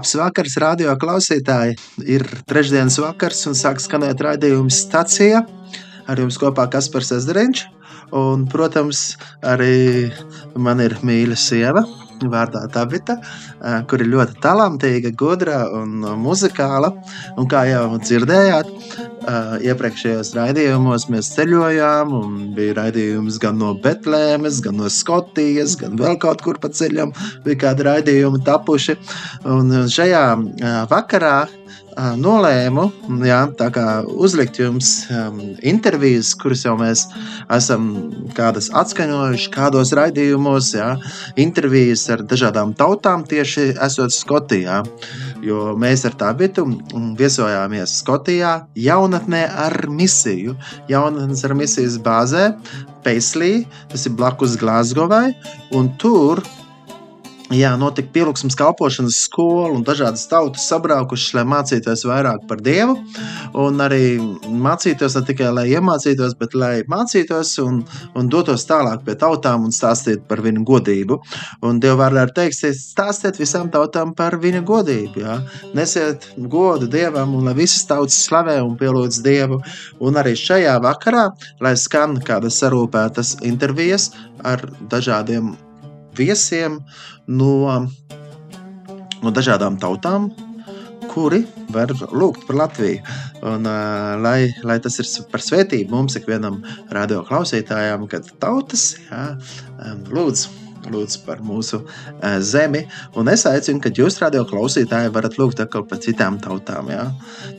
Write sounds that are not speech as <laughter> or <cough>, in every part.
Labs vakars, radio klausītāji! Ir trešdienas vakars un sāk skanēt raidījuma stacija. Ar jums kopā Kaspars Ezeriņš. Un, protams, arī man ir mīļa sieva, vārdā Tabita, eh, kur ir ļoti talantīga, gudra un muzikāla. Un kā jau dzirdējāt, eh, iepriekšējos raidījumos mēs ceļojām, un bija raidījums gan no Betlēmes, gan no Skotijas, gan vēl kaut kur pa ceļam bija kādi raidījumi tapuši. Un šajā eh, vakarā nolēmu jā, tā uzlikt jums um, intervijas, kuras jau mēs esam atskaņojuši, kādos raidījumos, jā, intervijas ar dažādām tautām, tieši esot Skotijā. Jo mēs ar Tabitu viesojāmies Skotijā, jaunatnē ar misiju. Jaunatnes ar misijas bāzē, Paislī, tas ir blakus Glasgowai, un tur Jā, notika pielūgsmes kalpošanas skola un dažādas tautas sabraukušas, lai mācītos vairāk par Dievu. Un arī mācītos ne tikai lai iemācītos, bet lai mācītos un, un dotos tālāk pie tautām un stāstītu par viņu godību. Un Dieva vārdā ir teikts, stāstiet visām tautām par viņa godību. Jā. Nesiet godu Dievam un lai visas tautas slavē un pielūdz Dievu. Un arī šajā vakarā, lai skan kādas sarūpētas intervijas ar dažādiem viesiem no, no dažādām tautām, kuri var lūgt par Latviju. Un, uh, lai, lai tas ir par svētību mums, ikvienam radio klausītājam, kad tautas jā, lūdzu lūdzu par mūsu uh, zemi. Un es aicinu, ka jūs, radio klausītāji, varat lūgt atkal par citām tautām. Ja?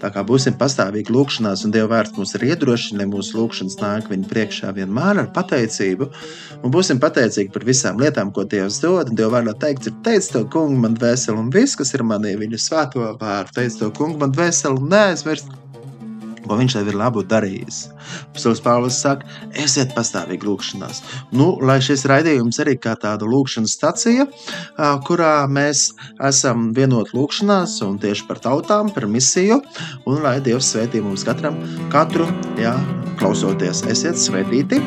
Tā kā būsim pastāvīgi lūgšanās, un Dieva vārds mūs ir iedrošina, mūsu lūgšanas nāk viņa priekšā vienmēr ar pateicību. Un būsim pateicīgi par visām lietām, ko Dievs dod. Un Dieva vārdā teikt, ir teicis to kungu man dvēseli, un viss, kas ir manī, viņa svēto vārdu, teicis to kungu man dvēseli, un neaizmirst ko viņš tev ir labu darījis. Psaules Pāvils saka, esiet pastāvīgi lūgšanās. Nu, lai šis raidījums arī kā tāda lūgšanas stacija, kurā mēs esam vienot lūgšanās un tieši par tautām, par misiju, un lai Dievs svētī mums katram, katru, jā, klausoties, esiet svētīti.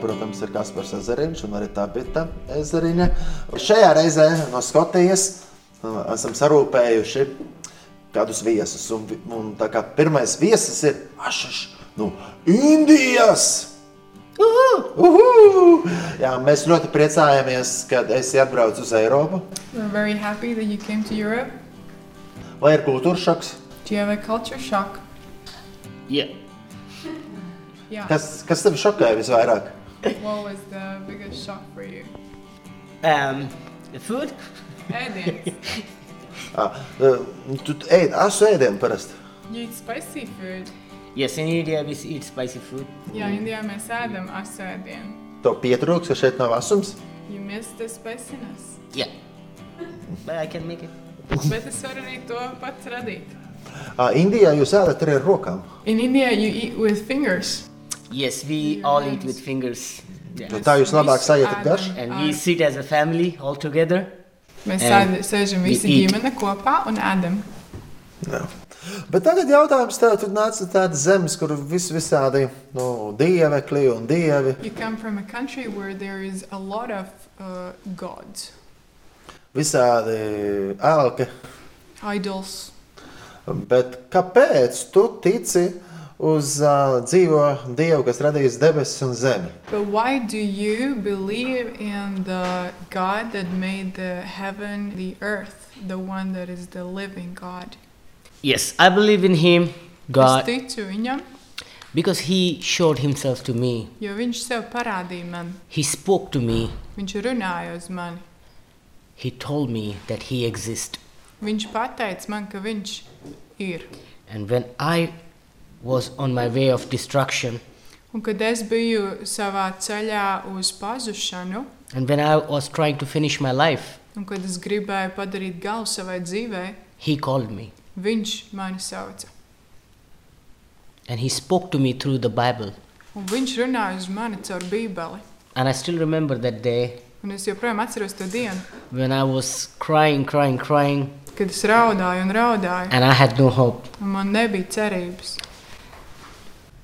Protams, ir Kaspars Ezeriņš un arī Tabita Ezeriņa. Šajā reizē no Skotijas uh, esam sarūpējuši kādus viesus. Un, un tā kā pirmais viesis ir Ašaš no Indijas. Uhu, uhu. Jā, mēs ļoti priecājamies, kad esi atbraucis uz Eiropu. We're very happy that you came to Europe. Vai ir kultūras šoks? Do you have a culture shock? Yeah. Yeah. Kas, kas tev šokēja visvairāk? What was the biggest shock for you? Um, the food? Ēdiens. <laughs> Ah, uh, tu ēd asu ēdienu parasti. You eat spicy food. Yes, in India we eat spicy food. Jā, Indijā mēs ēdam asu ēdienu. Tev pietrūks, ka šeit nav asums. You miss the spiciness. Yeah. But I can make it. Bet es varu arī to pats radīt. Ah, Indijā jūs ēdat arī ar rokām. In India you eat with fingers. Yes, we all eat with fingers. Yeah. Nu, tā jūs labāk sajūtat garšu. And we sit as a family all together. Mēs sēd, sēžam visi we eat. ģimene kopā un ēdam. Jā. Bet tagad jautājums tev, tu nāc no tādas zemes, kur vis visādi nu, dievekļi un dievi. You come from a country where there is a lot of uh, gods, Visādi elki. idols. Bet kāpēc tu tici uz uh, dzīvo dievu, kas radījis debesis un zemi? But why do you believe in the God that made the heaven, the earth, the one that is the living God? Yes, I believe in Him, Es God, ticu viņam, because He showed Himself to me. jo viņš sev parādīja man. He spoke to me. Viņš runāja uz mani. He told me that He exists. Viņš pateica man, ka viņš ir. And when I was on my way of destruction. Un kad es biju savā ceļā uz pazušanu, And when I was trying to finish my life, un kad es gribēju padarīt galu savai dzīvei, he called me viņš mani sauca. and he spoke to me through the Bible. Un viņš runāja uz mani caur Bībeli. And I still remember that day Un es joprojām atceros to dienu, when I was crying, crying, crying, kad es raudāju un raudāju, and I had no hope. un man nebija cerības.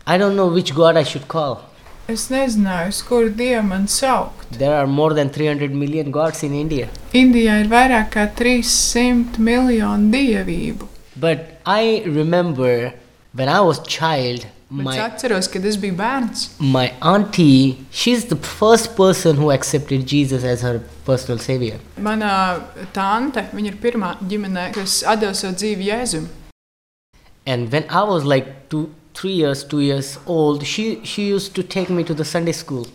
I don't know which God I should call. Es nezināju, uz kuru dievu man saukt. There are more than 300 million gods in India. Indijā ir vairāk kā 300 miljonu dievību. But I remember when I was child, Bet es my atceros, kad es biju bērns. my auntie, she's the first person who accepted Jesus as her personal savior. Mana tante, viņa ir pirmā ģimenē, kas atdeva savu dzīvi Jēzum. And when I was like two, three years, two years old, she, she used to take me to the Sunday school.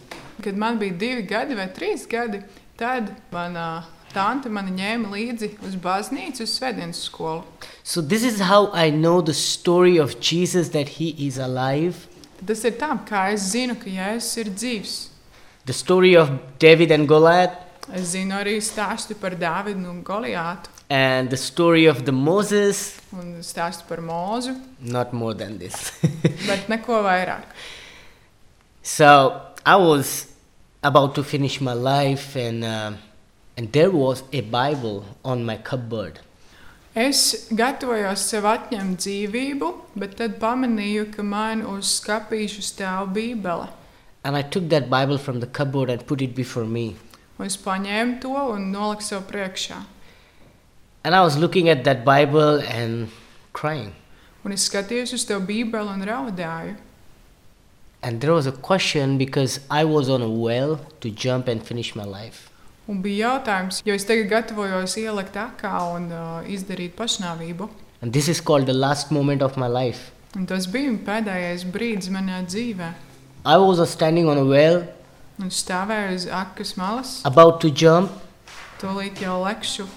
Kad man bija divi gadi vai trīs gadi, tad mana tante mani ņēma līdzi uz baznīcu, uz svētdienas skolu. So this is how I know the story of Jesus that he is alive. Tas ir tā, kā es zinu, ka Jēzus ir dzīvs. The story of David and Goliath Es zinu arī stāstu par Dāvidu un Goliātu and the story of the Moses, un stāstu par Mūzu, not more than this. <laughs> bet neko vairāk. so I was about to finish my life and uh, and there was a Bible on my cupboard. Es gatavojos sev atņemt dzīvību, bet tad pamanīju, ka man uz skāpīšu stāv Bībele. And I took that Bible from the cupboard and put it before me. Un es paņēmu to un noliku sev priekšā. And I was looking at that Bible and crying. Un es skatījos uz to Bībeli un raudāju. And there was a question because I was on a well to jump and finish my life. Un bija jautājums, jo es tagad gatavojos ielikt akā un uh, izdarīt pašnāvību. And this is called the last moment of my life. Un tas bija pēdējais brīdis manā dzīvē. I was uh, standing on a well, Un stāvēju uz akas malas, about to jump tūlīt jau lekšu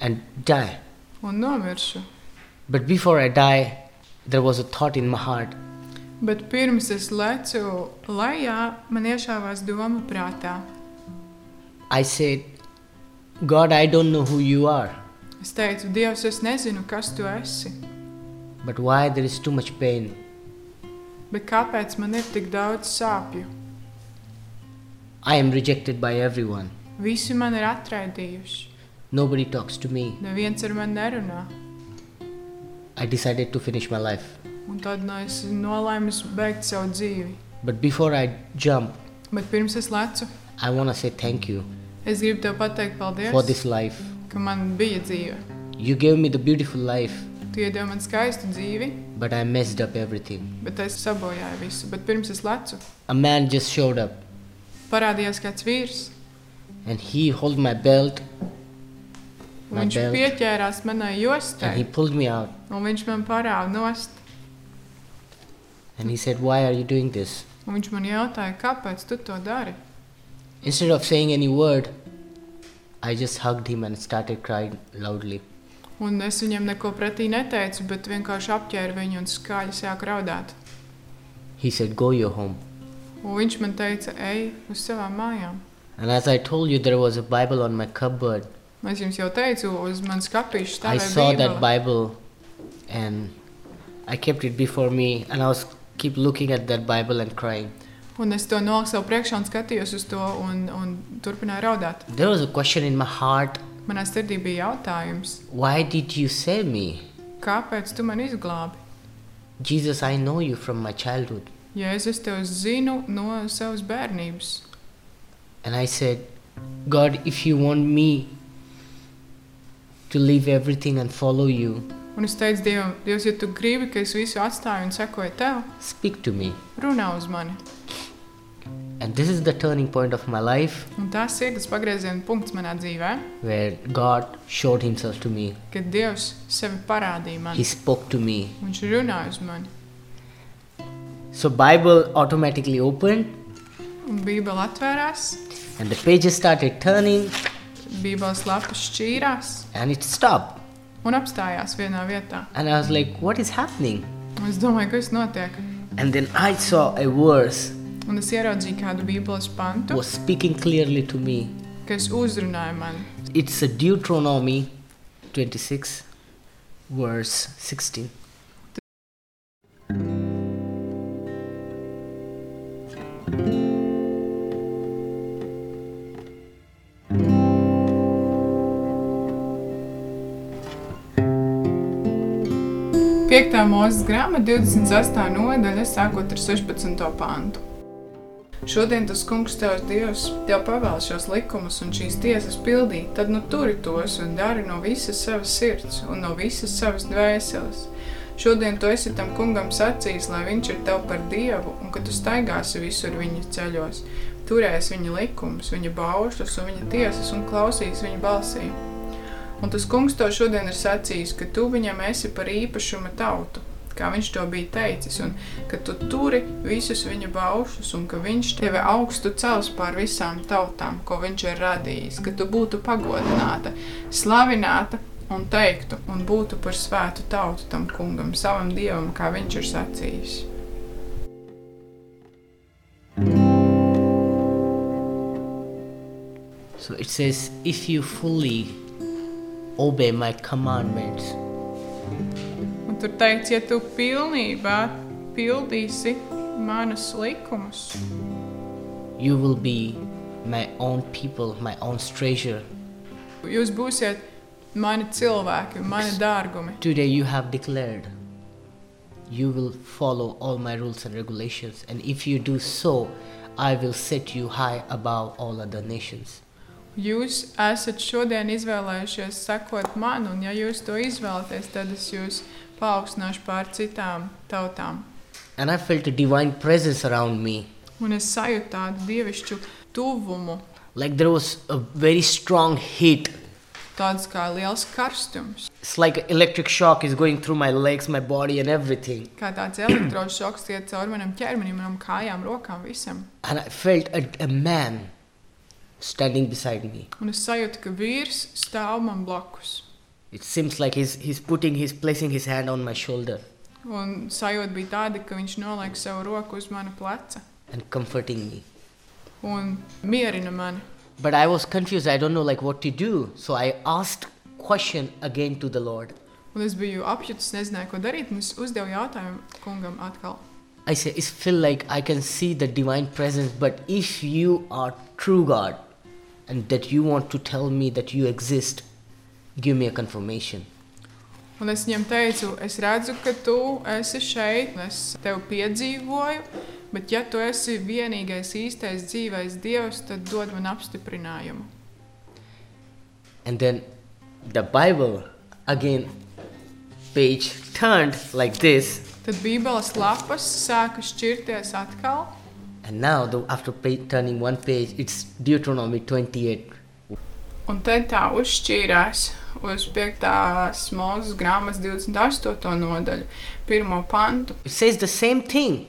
and die. un nomiršu. But before I die, there was a thought in my heart Bet pirms es lecu lejā, man iešāvās doma prātā. I said, God, I don't know who you are, Es teicu, Dievs, es nezinu, kas tu esi, but why there is too much pain? bet kāpēc man ir tik daudz sāpju? I am rejected by everyone. Visi man ir atraidījuši, Nobody talks to me. neviens ar mani nerunā. I decided to finish my life. Un tad nu, es nolēmu beigt savu dzīvi. But before I jump, Bet pirms es lecu, I want to say thank you es gribu tev pateikt paldies, for this life. ka man bija dzīve. You gave me the beautiful life, Tu iedevi man skaistu dzīvi, but I messed up everything. bet es sabojāju visu. Bet pirms es lecu, A man just showed up parādījās kāds vīrs, and he held my belt un My viņš belt. pieķērās manai and he jostai, pulled me out un viņš man parāda nost. and he said, Why are you doing this? Un viņš man jautāja, kāpēc tu to dari? Instead of saying any word, I just hugged him and started crying loudly. Un es viņam neko pretī neteicu, bet vienkārši apķēru viņu un skaļi sāku raudāt. He said, Go your home. Un viņš man teica, ej uz savām mājām. And as I told you, there was a Bible on my cupboard. Un Es jums jau teicu, uz manas kapīšu I stāvēja saw that Bībele. Bible and I kept it before me and I was keep looking at that Bible and crying. Un es to noliku sev priekšā un skatījos uz to un, un turpināju raudāt. There was a question in my heart Manā sirdī bija jautājums, Why did you save me? kāpēc tu man izglābi? Jesus, I know you from my childhood. Jēzus, es tevi zinu no savas bērnības. And I said, God, if you want me to leave everything and follow you, Un es teicu, Dievam, Dievs, ja tu gribi, ka es visu atstāju un sekoju tev, speak to me. runā uz mani. And this is the turning point of my life Un tas ir tas pagrieziena punkts manā dzīvē, where God showed himself to me. kad Dievs sevi parādīja man. He spoke to me. Viņš runāja uz mani. So Bible automatically opened Un Bībele atvērās, and the pages started turning Bībeles lapas šķīrās and it stopped. un apstājās vienā vietā. And I was like, what is happening? Un es domāju, kas notiek. And then I saw a verse Un es ieraudzīju kādu Bībeles pantu, was speaking clearly to me. kas uzrunāja mani. It's a Deuteronomy 26, verse 16. Piektā mūzes grāmata, 28. nodaļa, sākot ar 16. pantu. Šodien tas kungs tevs Dievs tev pavēl šos likumus un šīs tiesas pildīt, tad nu turi tos un dari no visas savas sirds un no visas savas dvēseles. Šodien tu esi tam kungam sacījis, lai viņš ir tev par Dievu un ka tu staigāsi visur viņa ceļos, turēsi viņa likumus, viņa baušļus un viņa tiesas un klausīs viņa balsī. Un tas kungs to šodien ir sacījis, ka tu viņam esi par īpašuma tautu, kā viņš to bija teicis, un ka tu turi visus viņa baušus, un ka viņš tevi augstu cels pār visām tautām, ko viņš ir radījis, ka tu būtu pagodināta, slavināta un teiktu, un būtu par svētu tautu tam kungam, savam dievam, kā viņš ir sacījis. So it says, if you fully obey my commandments, Un tur teikts, ja tu pilnībā pildīsi manus likumus, you will be my own people, my own treasure. jūs būsiet mani cilvēki, mani dārgumi. Today you have declared you will follow all my rules and regulations, and if you do so, I will set you high above all other nations. Jūs esat šodien izvēlējušies sekot man, un ja jūs to izvēlaties, tad es jūs paaugstināšu pār citām tautām. And I felt a divine presence around me, Un es sajūtu tādu dievišķu tuvumu, like there was a very strong heat. tāds kā liels karstums, It's like electric shock is going through my legs, my body, and everything. kā tāds elektrošoks iet cauri manam ķermenim, manam kājām, rokām, visam. And I felt a, a man standing beside me. Un es sajūtu, ka vīrs stāv man blakus. It seems like he's, he's putting, he's placing his hand on my shoulder Un sajūta bija tāda, ka viņš noliek savu roku uz mana pleca and comforting me. un mierina mani. But I was confused. I don't know like what to do. So I asked question again to the Lord. Un es biju apjutis, nezināju, ko darīt, un es uzdevu jautājumu kungam atkal. I say, it's feel like I can see the divine presence, but if you are true God and that you want to tell me that you exist, give me a confirmation. Un es viņam teicu, es redzu, ka tu esi šeit, un es tevi piedzīvoju, bet ja tu esi vienīgais īstais dzīvais dievs, tad dod man apstiprinājumu. And then the Bible again page turned like this. Tad Bībeles lapas sāka šķirties atkal, And now the, after pa- turning one page, it's Deuteronomy 28. un te tā uzšķīrās uz 5. mūzes grāmatas 28. nodaļu, pirmo pantu. It says the same thing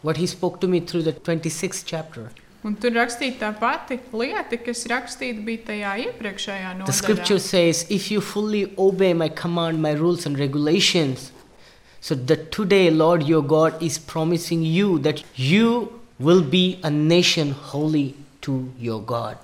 what he spoke to me through the 26th chapter. Un tur rakstīta tā pati lieta, kas rakstīta bija tajā iepriekšējā The scripture says, If you fully obey my command, my rules and regulations, so that today, Lord your God is promising you that you will be a nation holy to your God.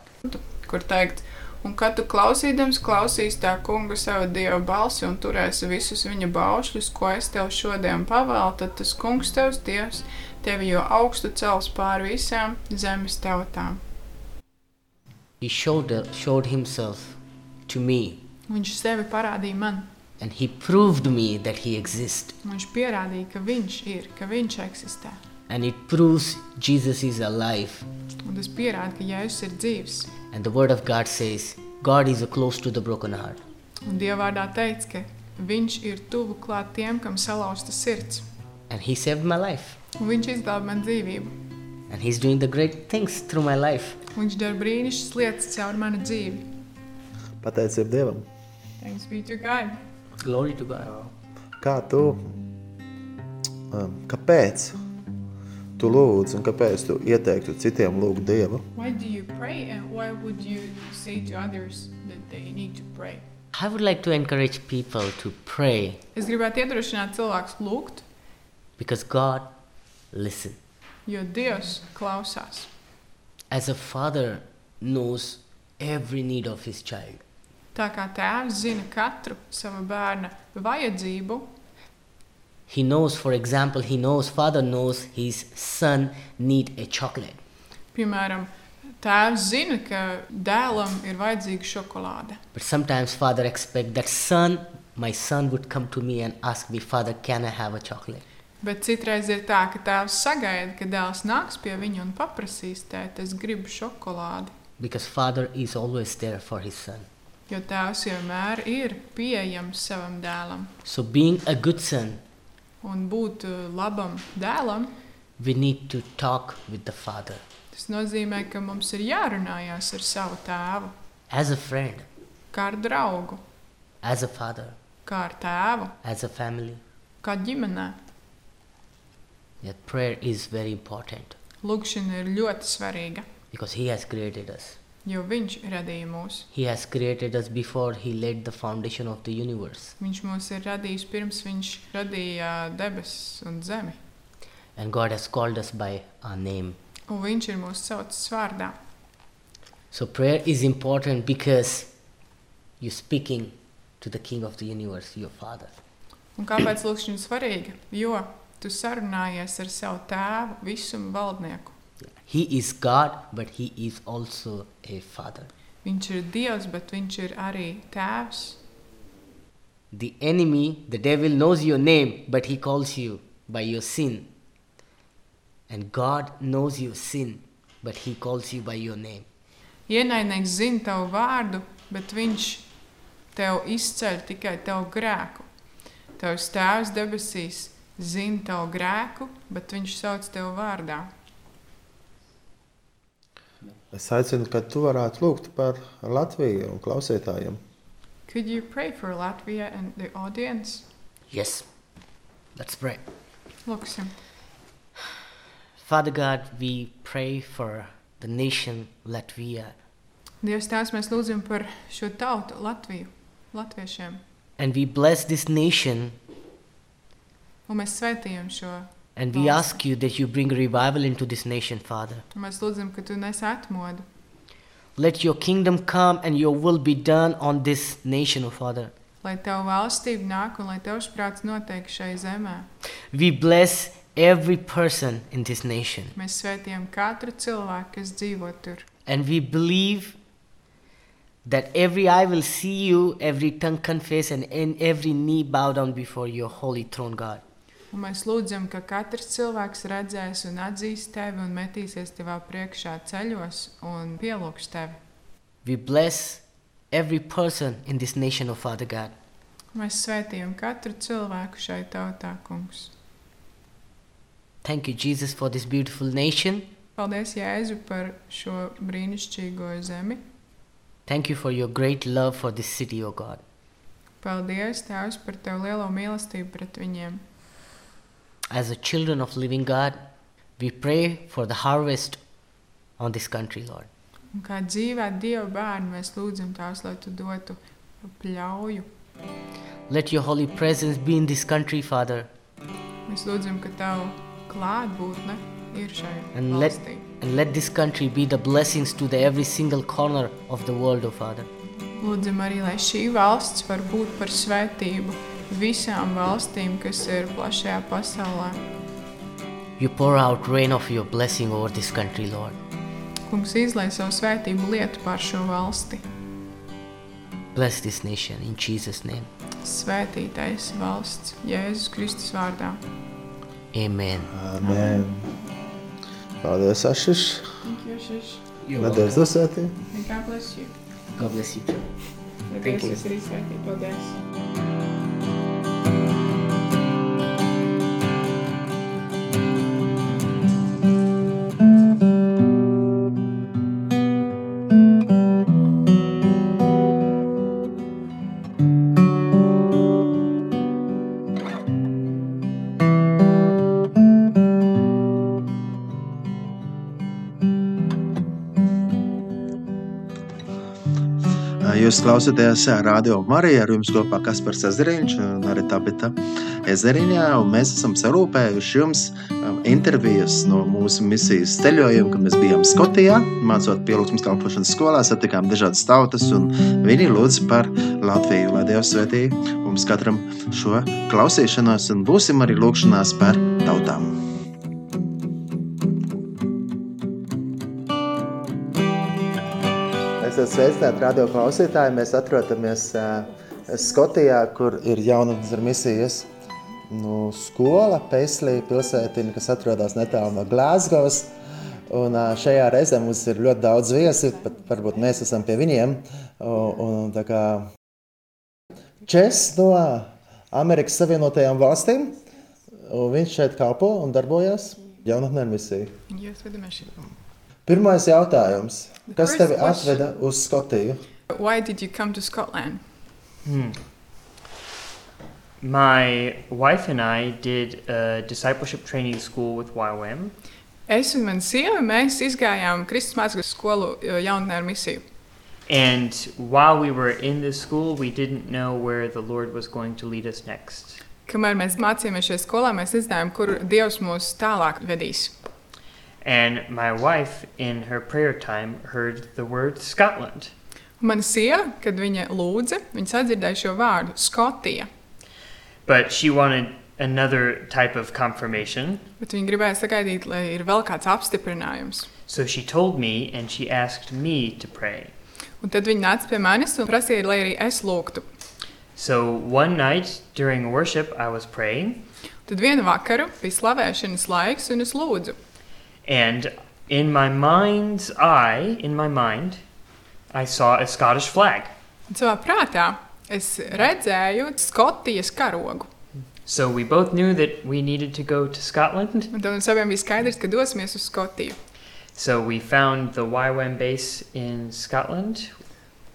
kur teikt, un kad tu klausīdams klausīs tā kunga savu dievu balsi un turēsi visus viņa baušļus, ko es tev šodien pavēlu, tad tas kungs tevs dievs tevi jau augstu cels pāri visām zemes tautām. He showed, showed himself to me Viņš sevi parādīja man, and he proved me that he exists. un viņš pierādīja, ka viņš ir, ka viņš eksistē. And it proves Jesus is alive. Un tas pierāda, ka Jēzus ir dzīvs. And the word of God says, God is close to the broken heart. Un Dievvvārdā teica, ka viņš ir tuvu klāt tiem, kam salauzta sirds. And he saved my life. Un viņš izglāba man dzīvību. And he's doing the great things through my life. Viņš dara brīnišķīgas lietas caur manu dzīvi. Pateicība Dievam. Thanks be to God. Glory to God. Kā tu, um, kāpēc tu lūdz un kāpēc tu ieteiktu citiem lūgt Dievu? Why do you pray and why would you say to others that they need to pray? I would like to encourage people to pray Es gribētu iedrošināt cilvēkus lūgt, because God listen. jo Dievs klausās. As a father knows every need of his child, Tā kā tēvs zina katru sava bērna vajadzību, he knows, for example, he knows, father knows his son need a chocolate. piemēram, tēvs zina, ka dēlam ir vajadzīga šokolāde. But sometimes father expect that son, my son would come to me and ask me, Father, can I have a chocolate? Bet citreiz ir tā, ka tēvs sagaida, ka dēls nāks pie viņa un paprasīs, tēt, es gribu šokolādi. Because father is always there for his son. Jo tēvs vienmēr ir pieejams savam dēlam. So being a good son, Un būt uh, labam dēlam, we need to talk with the father. Tas nozīmē, ka mums ir jārunājās ar savu tēvu, as a friend, kā ar draugu, as a father, kā ar tēvu, as a family. kā ģimenē. That prayer is very important. Lūkšana ir ļoti svarīga, because he has created us. Jo viņš radīja mūs. He has created us before he laid the foundation of the universe. Viņš mūs ir radījis pirms viņš radīja debesis un zemi. And God has called us by our name. Un viņš ir mūs saucis vārdā. So prayer is important because you're speaking to the king of the universe, your father. Un kāpēc lūkšana ir svarīga? Jo tu sarunājies ar savu tēvu, visumu valdnieku. He is God, but he is also a father. Viņš ir Dievs, bet viņš ir arī tēvs. The enemy, the devil knows your name, but he calls you by your sin. And God knows your sin, but he calls you by your name. Ienaidnieks zina tavu vārdu, bet viņš tev izceļ tikai tavu grēku. Tavs tēvs debesīs zina tavu grēku, bet viņš sauc tevi vārdā. Es aicinu, ka tu varētu lūgt par Latviju un klausītājiem. Could you pray for Latvia and the audience? Yes. Let's pray. Lūksim. Father God, we pray for the nation Latvia. Dievs, tēvs, mēs lūdzam par šo tautu, Latviju, latviešiem. And we bless this nation Un mēs svētījam šo. And we ask you that you bring revival into this nation, Father. Mēs lūdzam, ka tu nes atmodu. Let your kingdom come and your will be done on this nation, O Father. Lai tavu valstību nāk un lai tavs prāts notiek šai zemē. We bless every person in this nation. Mēs svētījam katru cilvēku, kas dzīvo tur. And we believe that every eye will see you, every tongue confess, and, and every knee bow down before your holy throne, God. Un mēs lūdzam, ka katrs cilvēks redzēs un atzīs tevi un metīsies tevā priekšā ceļos un pielūgs tevi. We bless every person in this nation, O Father God. Mēs svētījam katru cilvēku šai tautā, kungs. Thank you, Jesus, for this beautiful nation. Paldies, Jēzu, par šo brīnišķīgo zemi. Thank you for your great love for this city, O God. Paldies, Tēvs, par Tavu lielo mīlestību pret viņiem. As a children of living God, we pray for the harvest on this country, Lord. Un kā dzīvē Dieva bērni, mēs lūdzam Tēvs, lai Tu dotu pļauju. Let your holy presence be in this country, Father, Mēs lūdzam, ka Tavu klātbūtne ir šai And let- valstī. and let this country be the blessings to the every single corner of the world, O Father. Lūdzam arī, lai šī valsts var būt par svētību visām valstīm, kas ir plašajā pasaulē. You pour out rain of your blessing over this country, Lord. Kungs izlai savu svētību lietu pār šo valsti. Bless this nation in Jesus' name. Svētītais valsts Jēzus Kristus vārdā. Amen. Amen. Paldies, Ašiš. Thank you, Shish. Nedēļas dosētī. And God bless you. God bless you too. Lai Thank Dievs you. jūs arī svētī. Paldies. Jūs klausāties Radio Marija, ar jums kopā Kaspars Zariņš un arī Tabita ezeriņā, un mēs esam sarūpējuši jums um, intervijas no mūsu misijas ceļojuma, kad mēs bijām Skotijā, mācot pielūgsmes kalpošanas skolā, satikām dažādas tautas, un viņi lūdz par Latviju, lai Dievs svētī mums katram šo klausīšanos, un būsim arī lūkšanās par tautām. Sveicināti radio klausītāji. Mēs atrodamies uh, Skotijā, kur ir jaunatnes ar misijas nu, skola, Paisley pilsētiņa, kas atrodas netālu no Glasgow. Un uh, šajā reizē mums ir ļoti daudz viesi, pat varbūt mēs esam pie viņiem. Un, un, tā kā Čes no Amerikas Savienotajām valstīm, un viņš šeit kalpo un darbojas jaunatnē misiju. Jūs. Pirmais jautājums. Kas first tevi question. atveda uz Skotiju? Why did you come to Scotland? Hmm. My wife and I did a discipleship training school with YWAM, Es un mana sieva, mēs izgājām Kristus mācības skolu jaunatnē ar misiju. and while we were in this school, we didn't know where the Lord was going to lead us next. Kamēr mēs mācījāmies šajā skolā, mēs nezinājām, kur Dievs mūs tālāk vedīs. And my wife, in her prayer time, heard the word Scotland. Un Mana sieva, kad viņa lūdza, viņa sadzirdēja šo vārdu - Skotija. But she wanted another type of confirmation, Bet viņa gribēja sagaidīt, lai ir vēl kāds apstiprinājums. so she told me and she asked me to pray. Un tad viņa nāca pie manis un prasīja, lai arī es lūgtu. So one night during worship, I was praying, Tad vienu vakaru bija slavēšanas laiks, un es lūdzu. And in my mind's eye, in my mind, I saw a Scottish flag. Un savā prātā es redzēju Skotijas karogu. So we both knew that we needed to go to Scotland. Un tad mums abiem bija skaidrs, ka dosimies uz Skotiju. So we found the YWAM base in Scotland,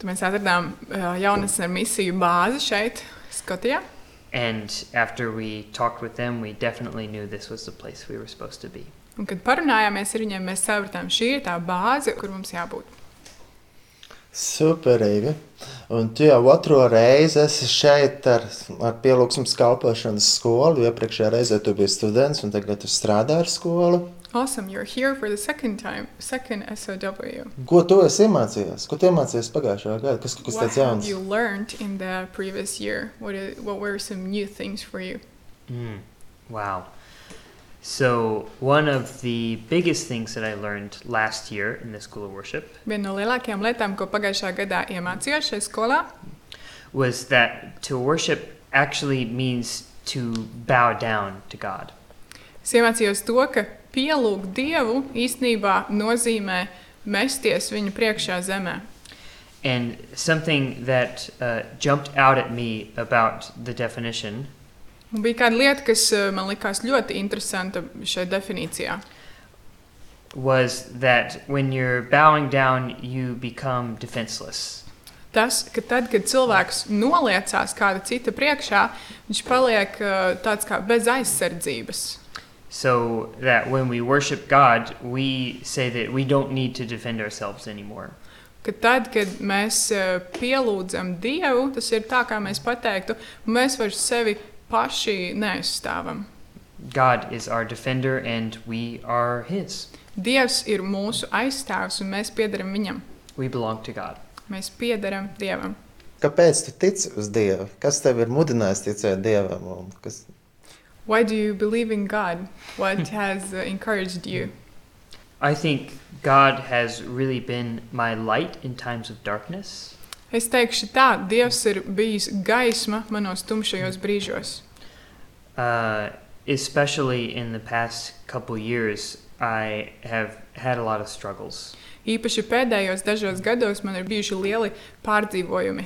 Tad mēs atradām uh, jaunas ar misiju bāzi šeit, Skotijā. and after we talked with them, we definitely knew this was the place we were supposed to be. Un, kad parunājāmies ar viņiem, mēs sapratām, šī ir tā bāze, kur mums jābūt. Superīgi. Un tu jau otro reizi esi šeit ar, ar pielūgsmes kalpošanas skolu. Iepriekšējā reizē tu biji students, un tagad tu strādā ar skolu. Awesome, you're here for the second time, second SOW. Ko tu esi iemācījies? Ko tu iemācījies pagājušajā gadā? Kas, kas What tāds have jauns? you learned in the previous year? What, is, what were some new things for you? Mm, wow. So, one of the biggest things that I learned last year in the School of Worship Viena no lielākajām lietām, ko pagājušā gadā iemācījos šajā skolā, was that to worship actually means to bow down to God. es iemācījos to, ka pielūgt Dievu īstenībā nozīmē mesties viņu priekšā zemē. And something that uh, jumped out at me about the definition Un bija kāda lieta, kas eh, man likās ļoti interesanta šajā definīcijā. was that when you're bowing down, you become defenseless. Tas, ka tad, kad cilvēks noliecās kāda cita priekšā, viņš paliek eh, tāds kā bez aizsardzības. So that when we worship God, we say that we don't need to defend ourselves anymore. Ka tad, kad mēs eh, pielūdzam Dievu, tas ir tā, kā mēs pateiktu, mēs vairs sevi paši neaizstāvam. God is our defender and we are His. Dievs ir mūsu aizstāvs, un mēs piedaram viņam. We belong to God. Mēs piedaram Dievam. Kāpēc tu tici uz Dievu? Kas tev ir mudinājis ticēt Dievam? un Kas... Why do you believe in God? What has uh, encouraged you? I think God has really been my light in times of darkness. Es teikšu tā, Dievs ir bijis gaisma manos tumšajos brīžos. Uh, especially in the past couple years, I have had a lot of struggles. Īpaši pēdējos dažos gados man ir bijuši lieli pārdzīvojumi.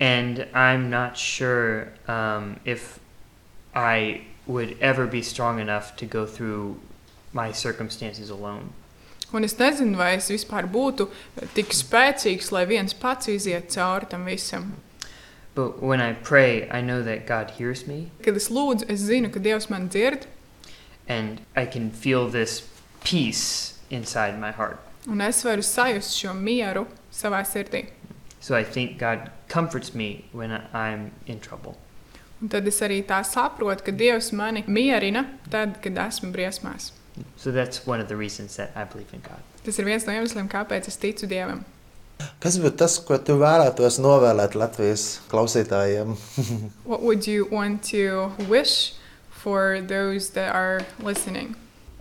And I'm not sure um, if I would ever be strong enough to go through my circumstances alone. Un es nezinu, vai es vispār būtu tik spēcīgs, lai viens pats iziet cauri tam visam. But when I pray, I know that God hears me Kad es lūdzu, es zinu, ka Dievs man dzird, and I can feel this peace inside my heart. un es varu sajust šo mieru savā sirdī. So I think God comforts me when I'm in trouble. Un tad es arī tā saprotu, ka Dievs mani mierina tad, kad esmu briesmās. So that's one of the reasons that I believe in God. Tas ir viens no iemesliem, kāpēc es ticu Dievam. Kas būtu tas, ko tu vēlētos novēlēt Latvijas klausītājiem? <laughs> What would you want to wish for those that are listening?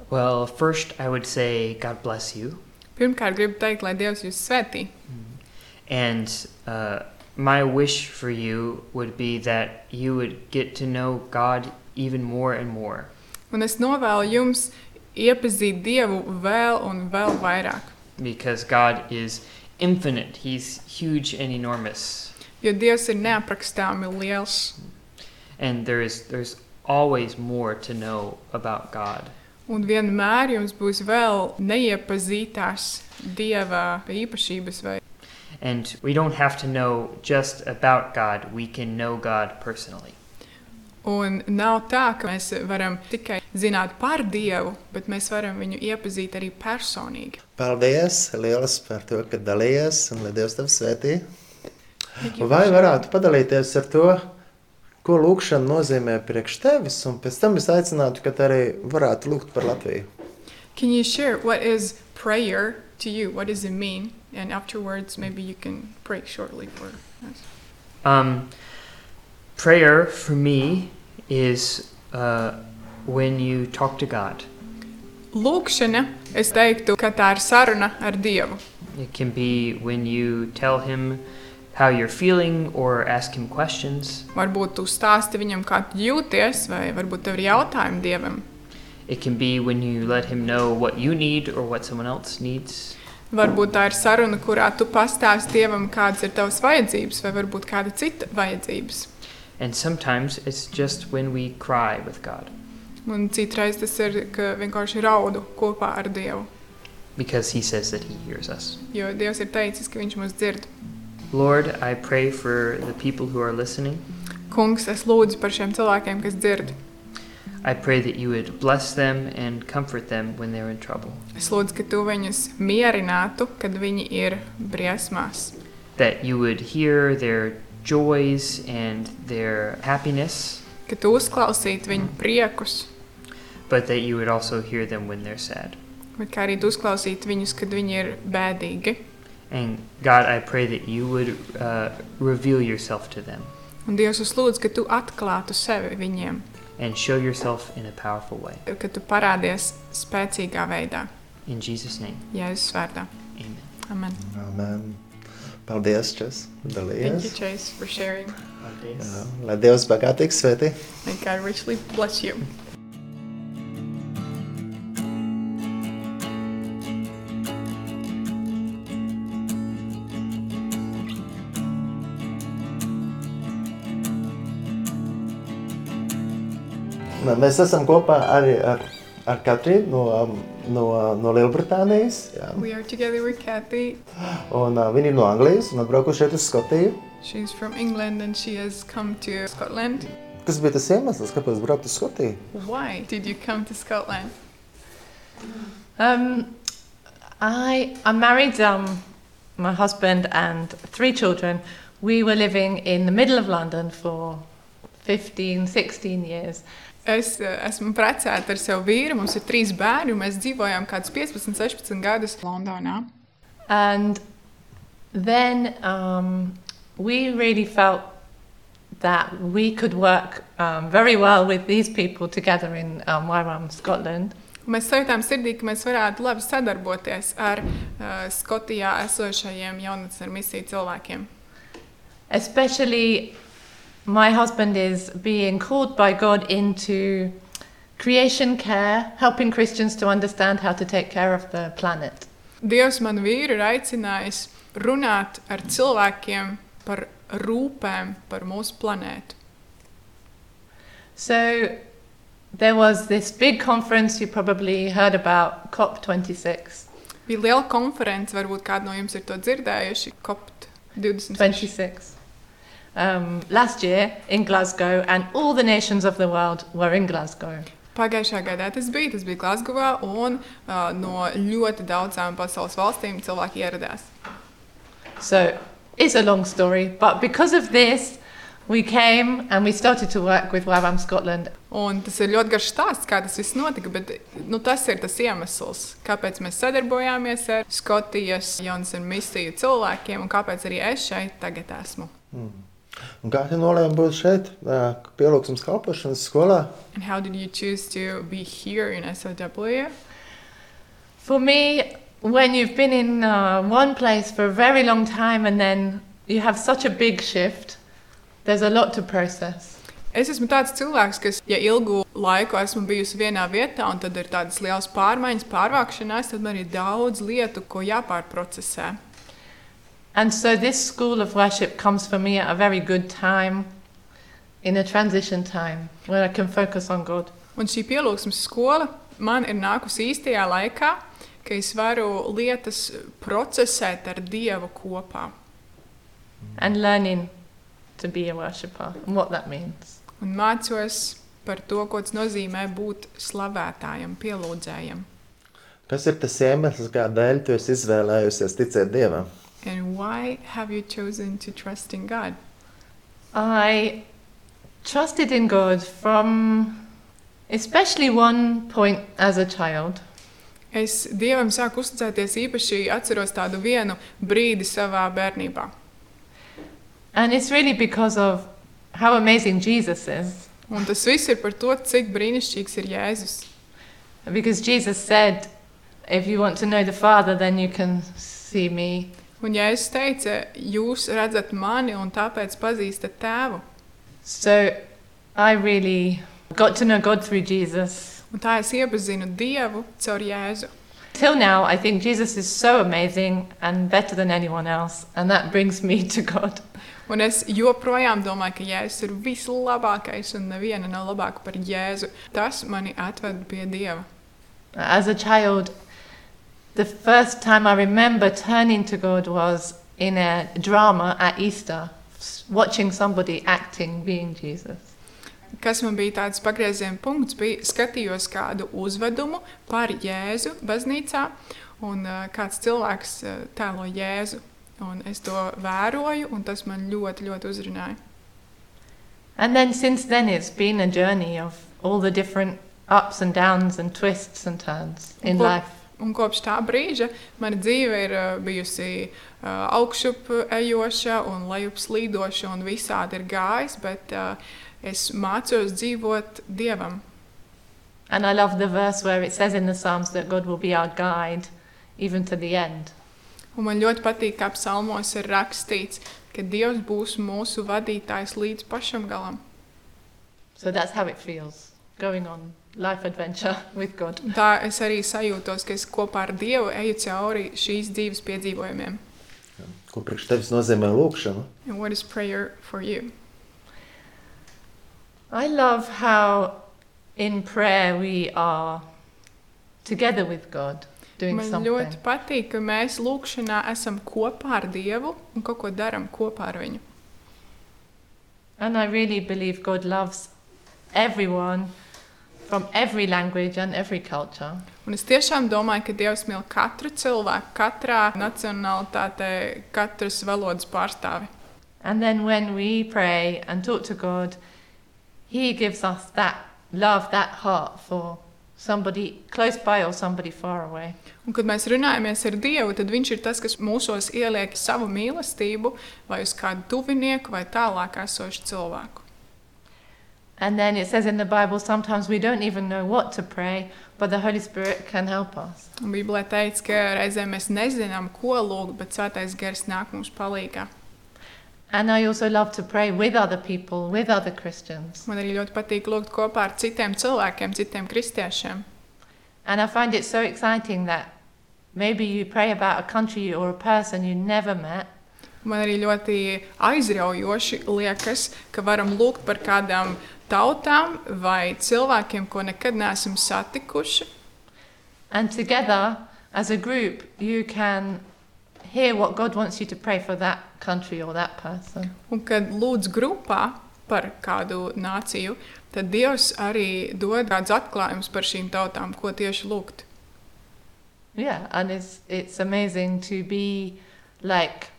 Well, first, I would say God bless you. Pirmkārt, gribu teikt, lai Dievs jūs svētī. And uh, my wish for you would be that you would get to know God even more and more. Un es novēlu jums iepazīt Dievu vēl un vēl vairāk. Because God is infinite, He's huge and enormous. Jo Dievs ir neaprakstāmi liels. And there is, there's always more to know about God. Un vienmēr jums būs vēl neiepazītās Dieva īpašības vai And we don't have to know just about God, we can know God personally. Un nav tā, ka mēs varam tikai zināt par Dievu, bet mēs varam viņu iepazīt arī personīgi. Paldies, lielas par to, ka dalījies un lai Dievs tevi svētī. Vai varētu padalīties ar to, ko lūkšana nozīmē priekš tevis, un pēc tam es aicinātu, ka arī varētu lūgt par Latviju. Can you share what is prayer to you? What does it mean? And afterwards, maybe you can pray shortly for us. Um, prayer for me is uh, when you talk to God. Lūkšana, es teiktu, ka tā ir saruna ar Dievu. It can be when you tell Him how you're feeling or ask Him questions. Varbūt tu stāsti viņam, kā tu jūties, vai varbūt tev ir jautājumi Dievam. It can be when you let Him know what you need or what someone else needs. Varbūt tā ir saruna, kurā tu pastāsti Dievam, kādas ir tavas vajadzības, vai varbūt kāda cita vajadzības. And sometimes it's just when we cry with God Un citreiz tas ir, ka vienkārši raudu kopā ar Dievu. because He says that He hears us. Jo Dievs ir teicis, ka Viņš mūs dzird. Lord, I pray for the people who are listening. Kungs, es lūdzu par šiem cilvēkiem, kas dzird. I pray that you would bless them and comfort them when they're in trouble. Es lūdzu, ka tu viņus mierinātu, kad viņi ir briesmās. That you would hear their joys and their happiness, Ka tu uzklausītu viņu priekus, but that you would also hear them when they're sad. bet kā arī tu uzklausītu viņus, kad viņi ir bēdīgi. And God, I pray that you would uh, reveal yourself to them Un Dievs, es lūdzu, ka tu atklātu sevi viņiem, and show yourself in a powerful way. ka tu parādies spēcīgā veidā, In Jesus' name, Jēzus vārdā. amen. Amen. Amen. Paldies, Čes, Thank you, dalījies. Chase, for sharing. Jā, Lai Dievs bagātīgi svētī. May God richly bless you. Mēs esam kopā arī ar, ar Katrīnu no, um, no, no Lielbritānijas. Jā. We are together with Kathy. Un, uh, viņi ir no Anglijas un atbraukuši šeit uz Skotiju. She's from England and she has come to Scotland. Kas bija tas iemesls, kāpēc braukt uz Skotiju? Why did you come to Scotland? Um, I I'm married. Um, my husband and three children. We were living in the middle of London for 15, 16 years. Es uh, esmu precēta ar savu vīru, mums ir trīs bērni, un mēs dzīvojām kādus 15, 16 gadus Londonā. And then um, we really felt that we could work um, very well with these people together in um, Wyram, Scotland. Mēs sajūtām sirdī, ka mēs varētu labi sadarboties ar uh, Skotijā esošajiem jaunatnes misiju cilvēkiem. Especially, my husband is being called by God into creation care, helping Christians to understand how to take care of the planet. Dievs man vīru ir aicinājis runāt ar cilvēkiem par rūpēm par mūsu planētu. So, there was this big conference you probably heard about, COP26. Bija liela konference, varbūt kādi no jums ir to dzirdējuši, COP26. 26. Um, last year in Glasgow, and all the nations of the world were in Glasgow. Pagājušā gadā tas bija, tas bija Glasgowā, un uh, no ļoti daudzām pasaules valstīm cilvēki ieradās. So it's a long story, but because of this, we came and we started to work with YWAM Scotland. Un tas ir ļoti garš stāsts, kā tas viss notika, bet nu, tas ir tas iemesls, kāpēc mēs sadarbojāmies ar Skotijas jaunas un misiju cilvēkiem un kāpēc arī es šeit tagad esmu. Un kā tu nolēmi būt šeit, pielūgsmes kalpošanas skolā? And how did you choose to be here in SOW? For me, when you've been in uh, one place for a very long time and then you have such a big shift, there's a lot to process. Es esmu tāds cilvēks, kas, ja ilgu laiku esmu bijusi vienā vietā, un tad ir tādas liels pārmaiņas, pārvākšanās, tad man ir daudz lietu, ko jāpārprocesē. And so this school of worship comes for me at a very good time, in a transition time, where I can focus on God. Un šī pielūgsmes skola man ir nākusi īstajā laikā, ka es varu lietas procesēt ar Dievu kopā. and learning to be a worshipper and what that means. Un mācos par to, ko tas nozīmē būt slavētājam, pielūdzējam. Kas ir tas iemesls, kādēļ tu esi izvēlējusies ticēt Dievam? And why have you chosen to trust in God? I trusted in God from especially one point as a child. Es Dievam sāku uzticēties īpaši atceros tādu vienu brīdi savā bērnībā. And it's really because of how amazing Jesus is. Un tas viss ir par to, cik brīnišķīgs ir Jēzus. Because Jesus said, if you want to know the Father, then you can see me. Un Jēzus teica, jūs redzat mani un tāpēc pazīstat tēvu. So I really got to know God through Jesus. Un tā es iepazinu Dievu caur Jēzu. Till now, I think Jesus is so amazing and better than anyone else, and that brings me to God. Un es joprojām domāju, ka Jēzus ir vislabākais un neviena nav labāka par Jēzu. Tas mani atved pie Dieva. As a child, the first time I remember turning to God was in a drama at Easter, s- watching somebody acting being Jesus. Kas man bija tāds pagrieziena punkts, bija skatījos kādu uzvedumu par Jēzu baznīcā, un uh, kāds cilvēks uh, tēlo Jēzu. Un es to vēroju, un tas man ļoti, ļoti uzrunāja. And then since then, it's been a journey of all the different ups and downs and twists and turns in Well, life. Un kopš tā brīža mana dzīve ir uh, bijusi uh, augšup ejoša un lejup slīdoša, un visādi ir gājis, bet uh, es mācos dzīvot Dievam. And I love the verse where it says in the Psalms that God will be our guide even to the end. Un man ļoti patīk, kā psalmos ir rakstīts, ka Dievs būs mūsu vadītājs līdz pašam galam. So that's how it feels going on life adventure <laughs> with God. Un tā es arī sajūtos, ka es kopā ar Dievu eju cauri šīs dzīves piedzīvojumiem. Ko priekš tevis nozīmē lūkšana? And what is prayer for you? I love how in prayer we are together with God doing Man something. ļoti patīk, ka mēs lūkšanā esam kopā ar Dievu un kaut ko darām kopā ar Viņu. And I really believe God loves everyone from every language and every culture. Un es tiešām domāju, ka Dievs mīl katru cilvēku, katrā nacionālitātē, katras valodas pārstāvi. And then when we pray and talk to God, He gives us that love, that heart for somebody close by or somebody far away. Un, kad mēs runājamies ar Dievu, tad Viņš ir tas, kas mūsos ieliek savu mīlestību vai uz kādu tuvinieku vai tālāk esošu cilvēku. And then it says in the Bible, sometimes we don't even know what to pray, but the Holy Spirit can help us. Un Bībelē teikts, ka reizēm mēs nezinām, ko lūgt, bet Svētais Gars nāk mums palīdzīgā. And I also love to pray with other people, with other Christians. Man arī ļoti patīk lūgt kopā ar citiem cilvēkiem, citiem kristiešiem. And I find it so exciting that maybe you pray about a country or a person you never met, Man arī ļoti aizraujoši liekas, ka varam lūgt par kādām tautām vai cilvēkiem, ko nekad neesam satikuši. and together as a group you can hear what God wants you to pray for that country or that person. Un kad lūdz grupā par kādu nāciju, tad Dievs arī dod kādus atklājumus par šīm tautām, ko tieši lūgt. Yeah, and it's it's amazing to be like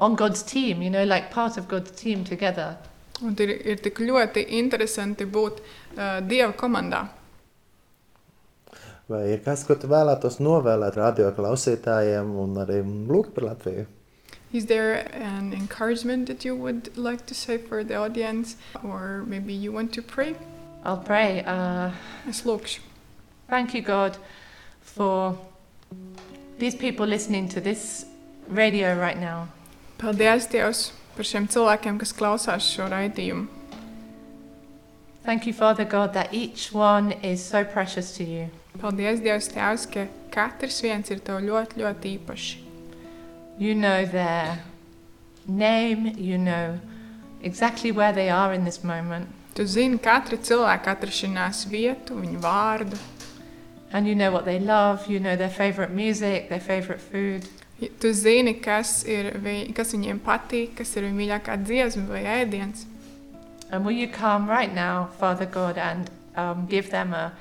on God's team, you know, like part of God's team together. Un ir, ir tik ļoti interesanti būt uh, Dieva komandā. Vai ir kas, ko tu vēlētos novēlēt radio klausītājiem un arī lūgt par Latviju? Is there an encouragement that you would like to say for the audience? Or maybe you want to pray? I'll pray. Uh, Es lūkšu. thank you, God, for these people listening to this radio right now. Paldies, Dievs, par šiem cilvēkiem, kas klausās šo raidījumu. Thank you, Father God, that each one is so precious to you. Paldies, Dievs, Tēvs, ka katrs viens ir tev ļoti, ļoti īpašs. You know their name, you know exactly where they are in this moment, Tu zini katra cilvēka atrašanās vietu, viņa vārdu. and you know what they love, you know their favorite music, their favorite food. Tu zini, kas, ir, vi- kas viņiem patīk, kas ir viņa mīļākā dziesma vai ēdiens. And will you come right now, Father God, and um, give them a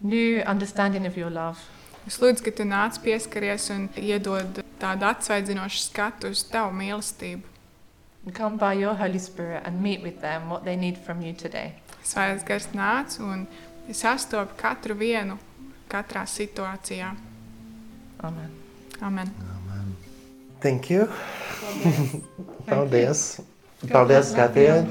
new understanding of your love? Es lūdzu, ka tu nāc pieskaries un iedod tādu atsvaidzinošu skatu uz tavu mīlestību. Come by your Holy Spirit and meet with them what they need from you today. Svētais gars nāc un sastopi katru vienu, katrā situācijā. Amen. Amen. Thank you! Paldies! Paldies, Katija!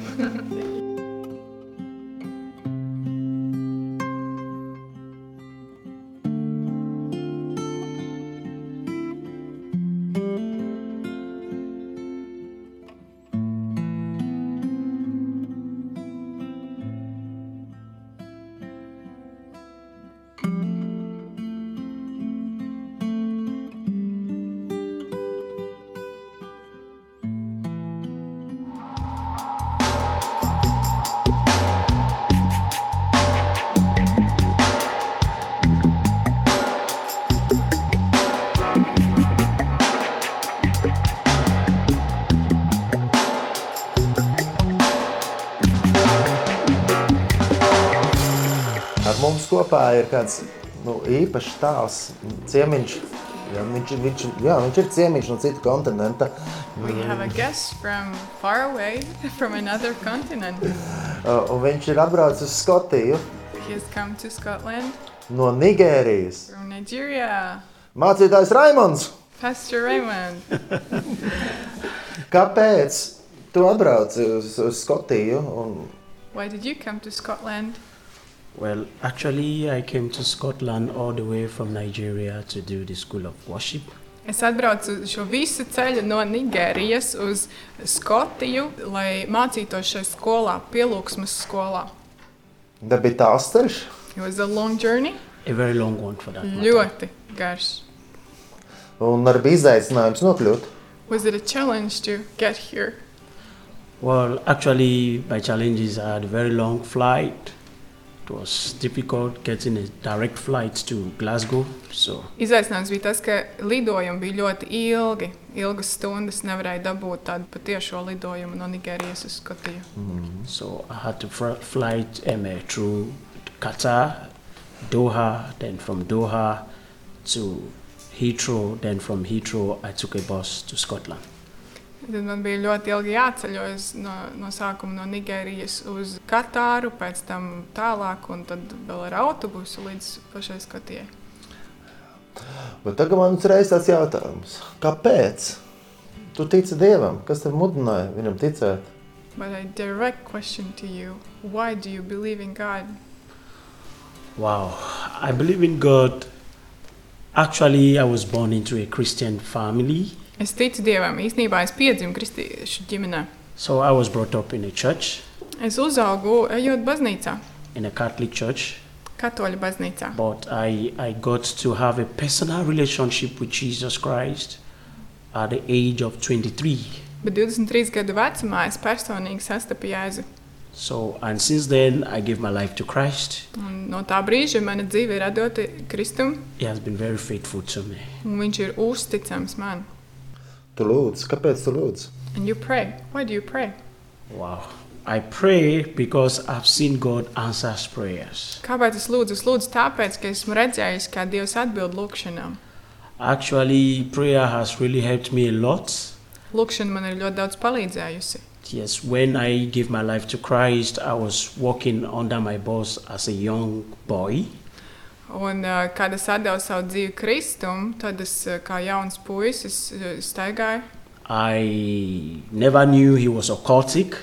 Ar mums kopā ir kāds nu, īpašs tēls, ciemiņš. Jā, viņš, viņš, jā, viņš ir ciemiņš no cita kontinenta. Away. <laughs> Uh, Un viņš ir atbraucis uz Skotiju He has come to Scotland no Nigērijas. from Nigeria. Mācītājs Raimons, Pastor Raymond, <laughs> kāpēc tu atbrauci uz, uz Skotiju? Un, why did you come to Scotland? Well, actually, I came to Scotland all the way from Nigeria to do the School of Worship. Es atbraucu šo visu ceļu no Nigērijas uz Skotiju, lai mācītos šajā skolā, pielūgsmes skolā. Tā bija tāls ceļš. It was a long journey, A very long one for that matter. ļoti garš. Un arī bija izaicinājums nokļūt. Was it a challenge to get here? Well, actually, my challenges I had a very long flight. It was difficult getting a direct flight to Glasgow. So, Izaicinājums bija tas, ka lidojumi bija ļoti ilgi. Ilgas stundas nevarēja dabūt tādu patiešo lidojumu no Nigērijas uz Skotiju. so I had to fly um, through Qatar, Doha, then from Doha to Heathrow. Then from Heathrow, I took a bus to Scotland. Tad man bija ļoti ilgi jāceļojas no, no sākuma no Nigērijas uz Katāru, pēc tam tālāk, un tad vēl ar autobusu līdz pašai Skotijai. Bet tagad man uzreiz tāds jautājums. Kāpēc? Tu tici Dievam? Kas tev mudināja viņam ticēt? But a direct question to you why do you believe in God? Wow, I believe in God. Actually, I was born into a Christian family, Es ticu Dievam. Īsnībā es piedzimu kristiešu ģimenē. so I was brought up in a church, Es uzaugu ejot baznīcā, in a Catholic church, katoļu baznīcā. but I, I got to have a personal relationship with Jesus Christ at the age of 23. Bet 23 gadu vecumā es personīgi sastapu Jēzu. So, and since then, I gave my life to Christ. Un no tā brīža mana dzīve ir atdota Kristum, He has been very faithful to me. un Viņš ir uzticams man. Tu lūdz, kāpēc tu lūdz? And you pray. Why do you pray? Wow. I pray because I've seen God answers prayers. Kāpēc es lūdzu? Es lūdzu tāpēc, ka esmu redzējis, kā Dievs atbild lūgšanām. Actually, prayer has really helped me a lot. Lūkšana man ir ļoti daudz palīdzējusi. Yes, when I gave my life to Christ, I was working under my boss as a young boy. Un, uh, kad es devu savu dzīvi Kristum, tad es uh, kā jauns puisis uh, staigāju. I never knew he was occultic.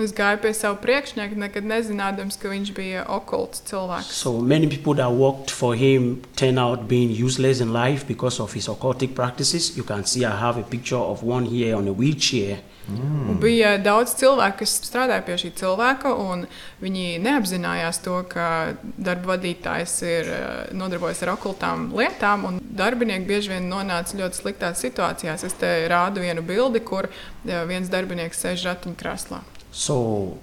Es gāju pie sava priekšnieka, nekad nezinādams, ka viņš bija okults cilvēks. So many people that worked for him turned out being useless in life because of his occultic practices. You can see I have a picture of one here on a wheelchair. Un bija daudz cilvēku, kas strādāja pie šī cilvēka, un viņi neapzinājās to, ka darba vadītājs ir eh, nodarbojies ar okultām lietām, un darbinieki bieži vien nonāca ļoti sliktās situācijās. Es te rādu vienu bildi, kur eh, viens darbinieks sēž ratiņkrēslā. So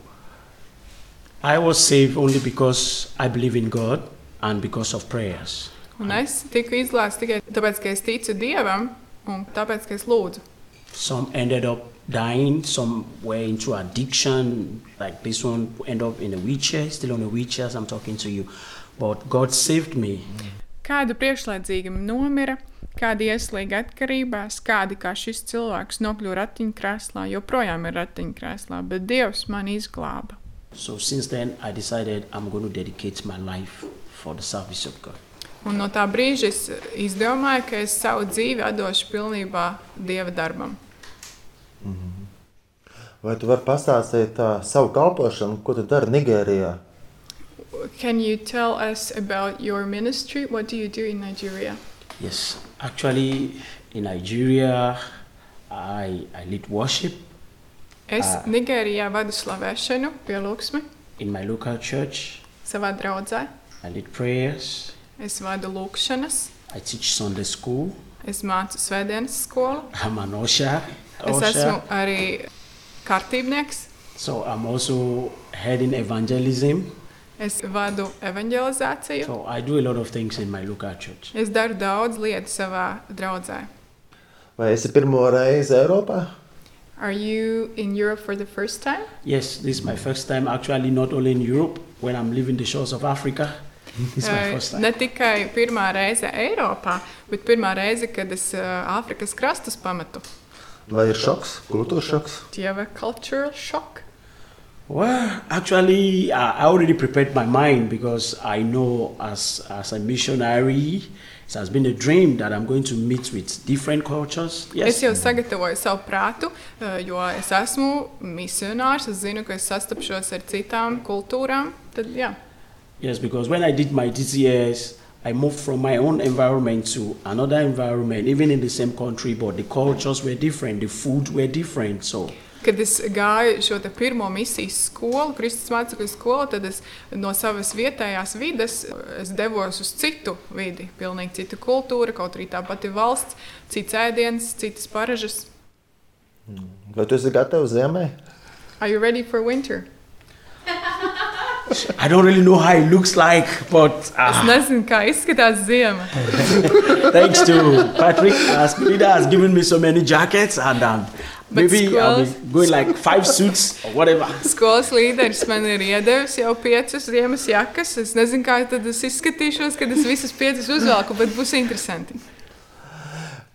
I was saved only because I believe in God and because of prayers. Un es tiku izlaists tikai tāpēc, ka es ticu Dievam, un tāpēc, ka es lūdzu. Some ended up dying, some were into addiction, like this one ended up in a wheelchair, still on a wheelchair as I'm talking to you. But God saved me. Kādu priekšlaicīgi nomira, kādi ieslīga atkarībās, kādi kā šis cilvēks nokļuva ratiņkrēslā, joprojām ir ratiņkrēslā, bet Dievs man izglāba. So since then, I decided I'm going to dedicate my life for the service of God. Un no tā brīža es izdomāju, ka es savu dzīvi atdošu pilnībā Dieva darbam. Vai tu vari pastāstīt uh, savu kalpošanu, ko tu dari Nigērijā? Can you tell us about your ministry? What do you do in Nigeria? Yes, actually, in Nigeria, I, I lead worship Es Ah. Nigērijā vadu slavēšanu, pielūgsmi in my local church. savā draudzē. I lead prayers. Es vadu lūkšanas, I teach Sunday school. es mācu svētdienas skolu. I'm an usher. Es usher. esmu arī kārtībnieks. So I'm also heading evangelism. Es vadu evanģelizāciju. So I do a lot of things in my local church. Es daru daudz lietu savā draudzē. Vai esi pirmo reizi Eiropā? Are you in Europe for the first time? Yes, this is my first time actually not only in Europe when I'm leaving the shores of Africa. <laughs> This is my Eh, first time. Ne tikai pirmā reize Eiropā, bet pirmā reize, kad es eh, Āfrikas krastus pametu. Vai ir šoks, kultūras šoks? Do you have a cultural shock? Well, actually, uh, I already prepared my mind because I know as, as a missionary, it has been a dream that I'm going to meet with different cultures. Es Yes, jau sagatavoju savu prātu, eh, jo es esmu misionārs. Es zinu, ka es sastapšos ar citām kultūrām. Tad, jā. yes, because when I did my DCS, I moved from my own environment to another environment, even in the same country, but the cultures were different, the food were different. So, Kad es gāju šo te pirmo misijas skolu, Kristus mācekļu skolu, tad es no savas vietējās vides es devos uz citu vidi. Pilnīgi cita kultūra, kaut arī tā pati valsts, cits ēdiens, citas paražas. Vai tu esi gatavs ziemai? Are you ready for winter? I don't really know how it looks like, but Es uh, nezinu, kā izskatās zima. <laughs> thanks to Patrick, uh, Spinida has given me so many jackets, and um, maybe I'll be going like five suits or whatever. Skolas līderis man ir iedevis jau piecas ziemas jakas. Es nezinu, kā tad es izskatīšos, kad es visas piecas uzvelku, bet būs interesanti.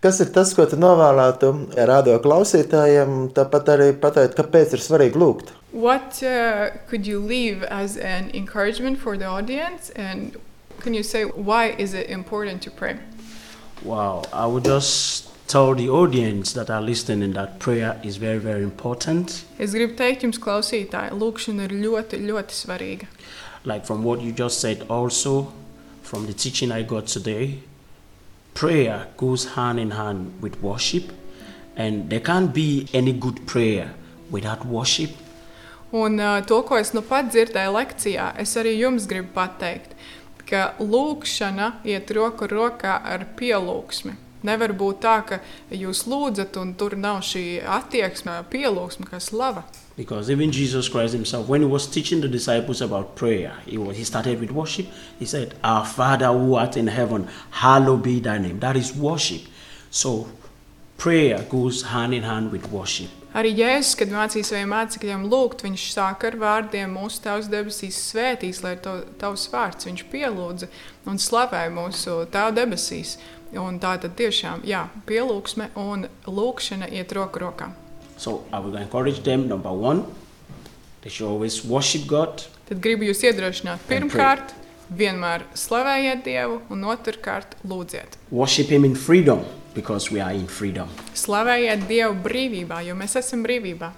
Kas ir tas, ko tu novēlētu radio klausītājiem? Tāpat arī pateikt, kāpēc ir svarīgi lūgt. What uh, could you leave as an encouragement for the audience? And can you say why is it important to pray? Wow, I would just tell the audience that are listening that prayer is very, very important. Es gribu teikt jums, klausītāji, lūkšana ir ļoti, ļoti svarīga. Like from what you just said, also from the teaching I got today, prayer goes hand in hand with worship, and there can't be any good prayer without worship. Un uh, to, ko es nu pat dzirdēju lekcijā, es arī jums gribu pateikt, ka lūkšana iet roku rokā ar pielūgsmi. Nevar būt tā, ka jūs lūdzat, un tur nav šī attieksme, pielūgsme, kas lava. Because even Jesus Christ himself, when he was teaching the disciples about prayer, he, was, he started with worship. He said, Our Father who art in heaven, hallowed be thy name. That is worship. So prayer goes hand in hand with worship. Arī Jēzus, kad mācīja saviem mācekļiem lūgt, viņš sāk ar vārdiem: Mūsu Tēvs debesīs svētīs, lai to tavs vārds viņš pielūdza un slavēja mūsu Tēvu debesīs. Un tā tad tiešām, jā, pielūgsme un lūkšana iet roku rokā. So I will encourage them. Number one, they should always worship God. Tad gribu jūs iedrošināt. Pirmkārt, vienmēr slavējiet Dievu, un otrkārt, lūdziet. Worship Him in freedom because we are in freedom. Slavējiet Dievu brīvībā, jo mēs esam brīvībā.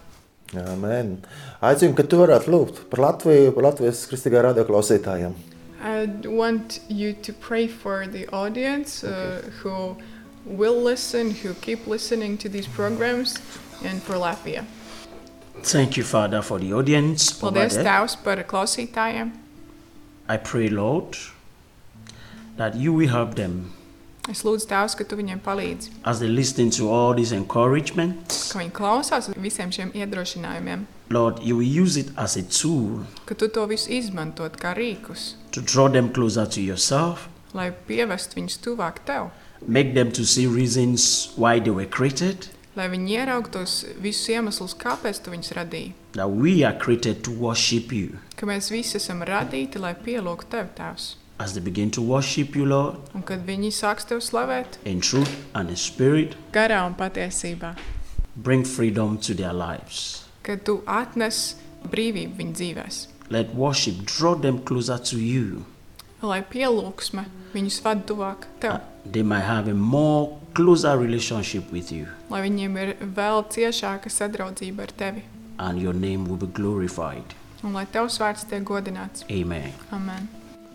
Amen. Aicinu, ka tu varētu lūgt par Latviju, par Latvijas kristīgā radio klausītājiem. I want you to pray for the audience uh, who will listen, who keep listening to these programs, and for Latvia. Thank you, Father, for the audience. over Paldies, there. Tēvs, par klausītājiem. I pray, Lord, that you will help them Es lūdzu, Tēvs, ka tu viņiem palīdzi, as they listen to all these encouragements. ka viņi klausās uz visiem šiem iedrošinājumiem, Lord, you will use it as a tool ka tu to visu izmantot kā rīkus, to draw them closer to yourself, lai pievestu viņus tuvāk tev, make them to see reasons why they were created, lai viņi ieraugtos visus iemeslus, kāpēc tu viņus radīji, that we are created to worship you. ka mēs visi esam radīti, lai pielūgtu tev, Tēvs. As they begin to worship you, Lord, Un kad viņi sāks tev slavēt, in truth and in spirit, garā un patiesībā, bring freedom to their lives. kad tu atnes brīvību viņu dzīvēs, Let worship draw them closer to you. lai pielūgsme viņus vada tuvāk tev, They might have a more closer relationship with you, lai viņiem ir vēl ciešāka sadraudzība ar tevi, and your name will be glorified. un lai tavs vārds tiek godināts. Amen. Amen.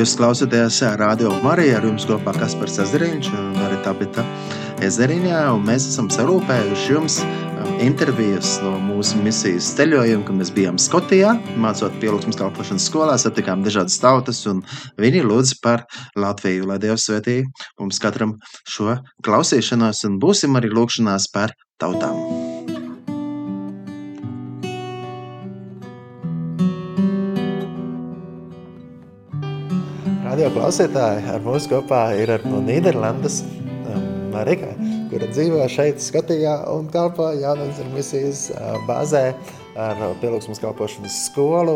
Jūs klausāties Radio Marija ar jums kopā Kaspars Ezeriņš un arī Tabita Ezeriņā, un mēs esam sarūpējuši jums um, intervijas no mūsu misijas ceļojuma, kad mēs bijām Skotijā, mācot pielūgsmas kalpošanas skolā, satikām dažādas tautas, un viņi lūdz par Latviju, lai Dievs svētī mums katram šo klausīšanos, un būsim arī lūkšanās par tautām. Radio klausītāji ar mums kopā ir ar no Nīderlandes um, Marika, kura dzīvo šeit Skotijā un kalpo Jānis ir misijas uh, bāzē ar pielūgsmas kalpošanas skolu.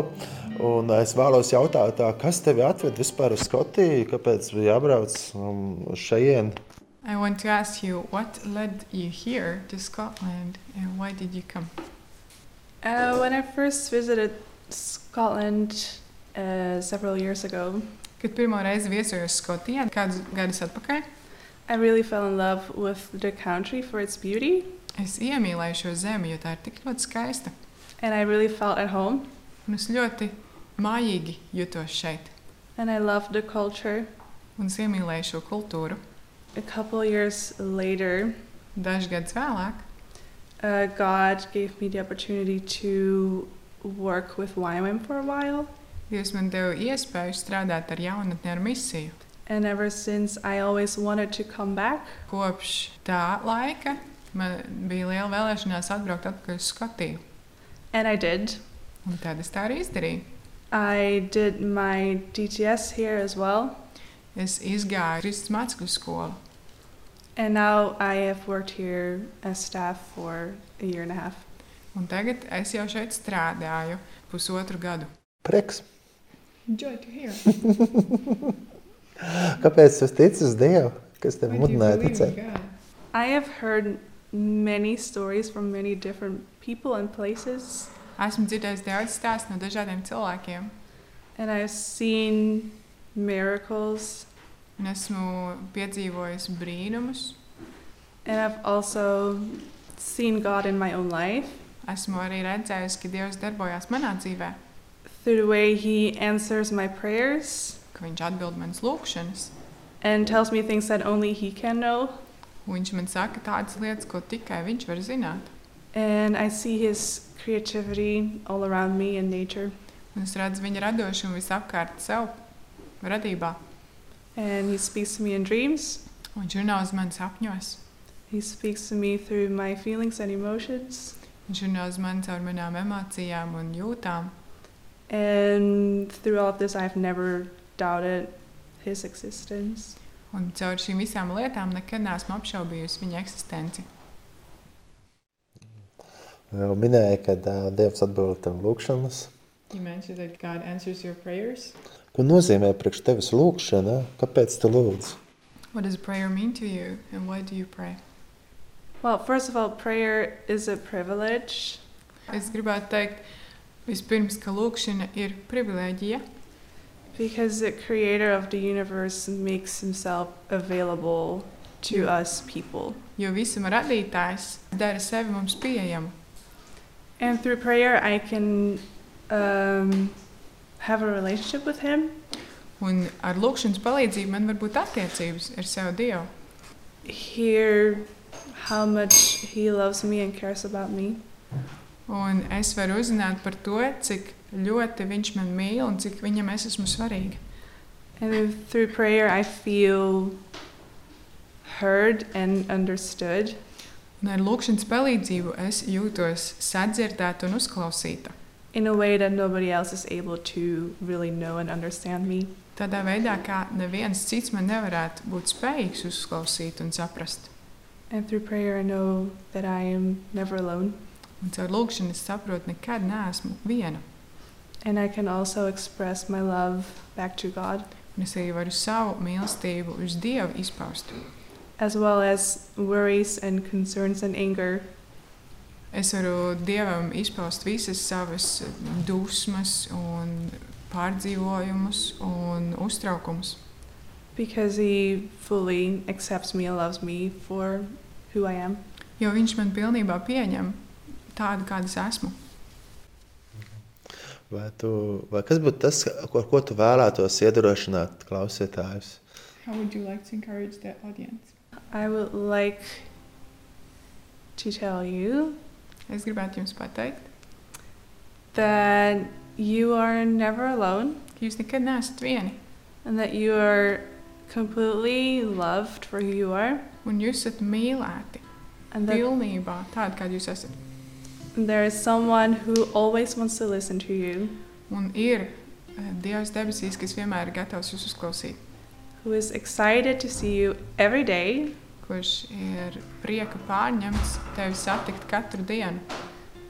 Un es vēlos jautāt, tā, kas tevi atved vispār uz Skotiju, kāpēc bija jābrauc um, uz šejienu? I want to ask you what led you here to Scotland and why did you come? Uh, when I first visited Scotland uh, several years ago, Kad pirmo reizi viesojos Skotijā, kādus gadus atpakaļ, I really fell in love with the country for its beauty, es iemīlēju šo zemi, jo tā ir tik ļoti skaista. and I really felt at home. Un es ļoti mājīgi jutos šeit. and I loved the culture. Un es iemīlēju šo kultūru. A couple years later, Dažus gadus vēlāk, uh, God gave me the opportunity to work with YWAM for a while. Dievs man deva iespēju strādāt ar jaunatni ar misiju. And ever since, I always wanted to come back. Kopš tā laika man bija liela vēlēšanās atbraukt atpakaļ uz Skotiju. And I did. Un tad es tā arī izdarīju. I did my DTS here as well. Es izgāju Kristus mācekļu skolu. And now I have worked here as staff for a year and a half. Un tagad es jau šeit strādāju pusotru gadu. Prieks. Joy to hear. <laughs> Kāpēc tu tici uz Dievu? Kas tev mudināja ticēt? I have heard many stories from many different people and places, Esmu dzirdējis daudz stāstu no dažādiem cilvēkiem. and I've seen miracles, Un esmu piedzīvojis brīnumus. and I've also seen God in my own life Esmu arī redzējis, ka Dievs darbojās manā dzīvē, through the way He answers my prayers ka Viņš atbild manas lūgšanas. and tells me things that only He can know. Un Viņš man saka tādas lietas, ko tikai Viņš var zināt. And I see His creativity all around me in nature. Un es redzu viņa radošumu visapkārt sev radībā. And He speaks to me in dreams. Un Viņš runā uz mani sapņos. He speaks to me through my feelings and emotions. Viņš runā uz mani caur manām emocijām un jūtām. And through all of this, I've never doubted His existence. Un caur šīm visām lietām nekad neesmu apšaubījusi viņa eksistenci. Jau minēja, ka uh, Dievs atbild tev lūgšanas. You mentioned that God answers your prayers. Ko nozīmē priekš tevis lūgšana? Kāpēc tu lūdz? What does prayer mean to you and why do you pray? Well, first of all, prayer is a privilege Es gribētu teikt, vispirms, ka lūkšana ir privilēģija, because the creator of the universe makes himself available to Yeah. us people. jo visuma radītājs dara sevi mums pieejamu. And through prayer, I can um, have a relationship with him, Un ar lūkšanas palīdzību man var būt attiecības ar sevi Dievu. hear how much he loves me and cares about me. Un es varu uzzināt par to, cik ļoti viņš man mīl un cik viņam es esmu svarīga. And through prayer, I feel heard and understood. Un ar lūkšanas palīdzību es jūtos sadzirdēta un uzklausīta. in a way that nobody else is able to really know and understand me. Tādā veidā, kā neviens cits man nevarētu būt spējīgs uzklausīt un saprast. And through prayer, I know that I am never alone. Un caur lūkšanu es saprotu, nekad neesmu viena. And I can also express my love back to God, Un es arī varu savu mīlestību uz Dievu izpaust. as well as worries and concerns and anger. Es varu Dievam izpaust visas savas dusmas, un pārdzīvojumus un uztraukumus. Because he fully accepts me and loves me for who I am. Jo Viņš man pilnībā pieņem tādu, kāda es esmu. Vai, tu, vai kas būtu tas, ko, ar ko tu vēlētos iedrošināt klausītājus? How would you like to encourage the audience? I would like to tell you Es gribētu jums pateikt, that you are never alone ka jūs nekad neesat vieni, and that you are completely loved for who you are. un jūs esat mīlēti And that pilnībā, tādi, kādi jūs esat. There is someone who always wants to listen to you, Un ir eh, Dievs debesīs, kas vienmēr ir gatavs jūs uzklausīt, who is excited to see you every day, kurš ir prieka pārņemts tevi satikt katru dienu,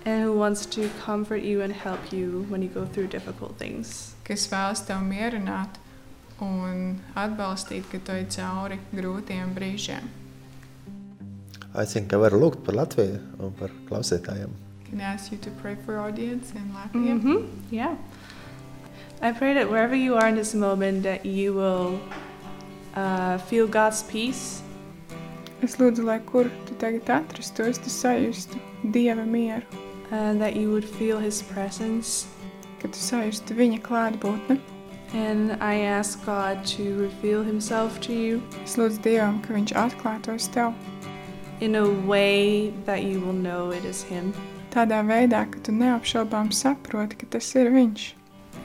and who wants to comfort you and help you when you go through difficult things. kas vēlas tevi mierināt un atbalstīt, kad tu ej cauri grūtiem brīžiem. Aicinu, ka varu lūgt par Latviju un par klausītājiem. Can I ask you to pray for audience in Latvia? hmm Yeah. I pray that wherever you are in this moment, that you will uh, feel God's peace Es lūdzu, lai kur tu tagad atrastos, tu sajustu Dieva mieru, and that you would feel His presence, ka tu sajusti viņa klātbūtni. And I ask God to reveal Himself to you Es lūdzu Dievam, ka viņš atklātos tev in a way that you will know it is Him. Tādā veidā, ka tu neapšaubām saproti, ka tas ir viņš.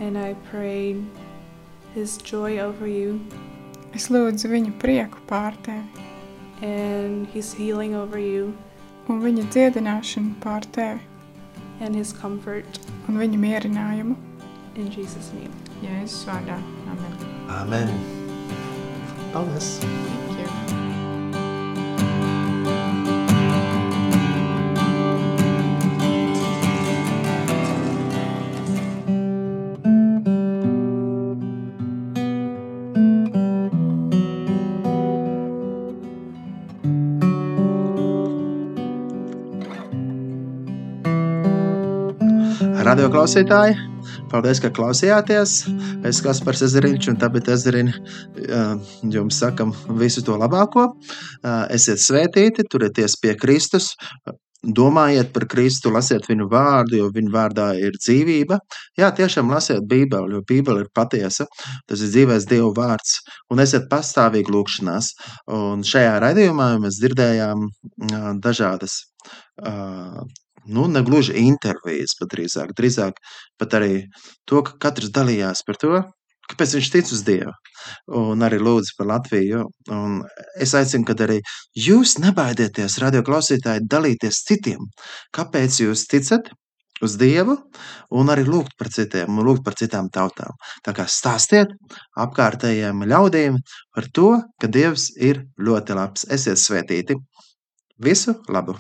And I pray His joy over you Es lūdzu viņa prieku pār tevi and His healing over you un viņa dziedināšanu pār tevi and His comfort un viņa mierinājumu. in Jesus' name. Jēzus vārdā. Amen. Amen. Paldies! Radio klausītāji, paldies, ka klausījāties. Es esmu Kaspars Ezeriņš, un tāpēc Ezeriņš jums sakam visu to labāko. Uh, Esiet svētīti, turieties pie Kristus. Domājiet par Kristu, lasiet viņu vārdu, jo viņa vārdā ir dzīvība. Jā, tiešām lasiet Bībeli, jo Bībele ir patiesa. Tas ir dzīvais Dieva vārds. Un esiet pastāvīgi lūkšanās. Un šajā raidījumā mēs dzirdējām ā, dažādas, nu, ne gluži intervijas, bet drīzāk, drīzāk pat arī to, ka katrs dalījās par to, kāpēc viņš tic uz Dievu. Un arī lūdzu par Latviju. Un es aicinu, ka arī jūs nebaidieties, radio klausītāji, dalīties citiem. Kāpēc jūs ticat uz Dievu un arī lūgt par citiem, un lūgt par citām tautām. Tā kā stāstiet apkārtējiem ļaudīm par to, ka Dievs ir ļoti labs. Esiet svētīti! Visu labu!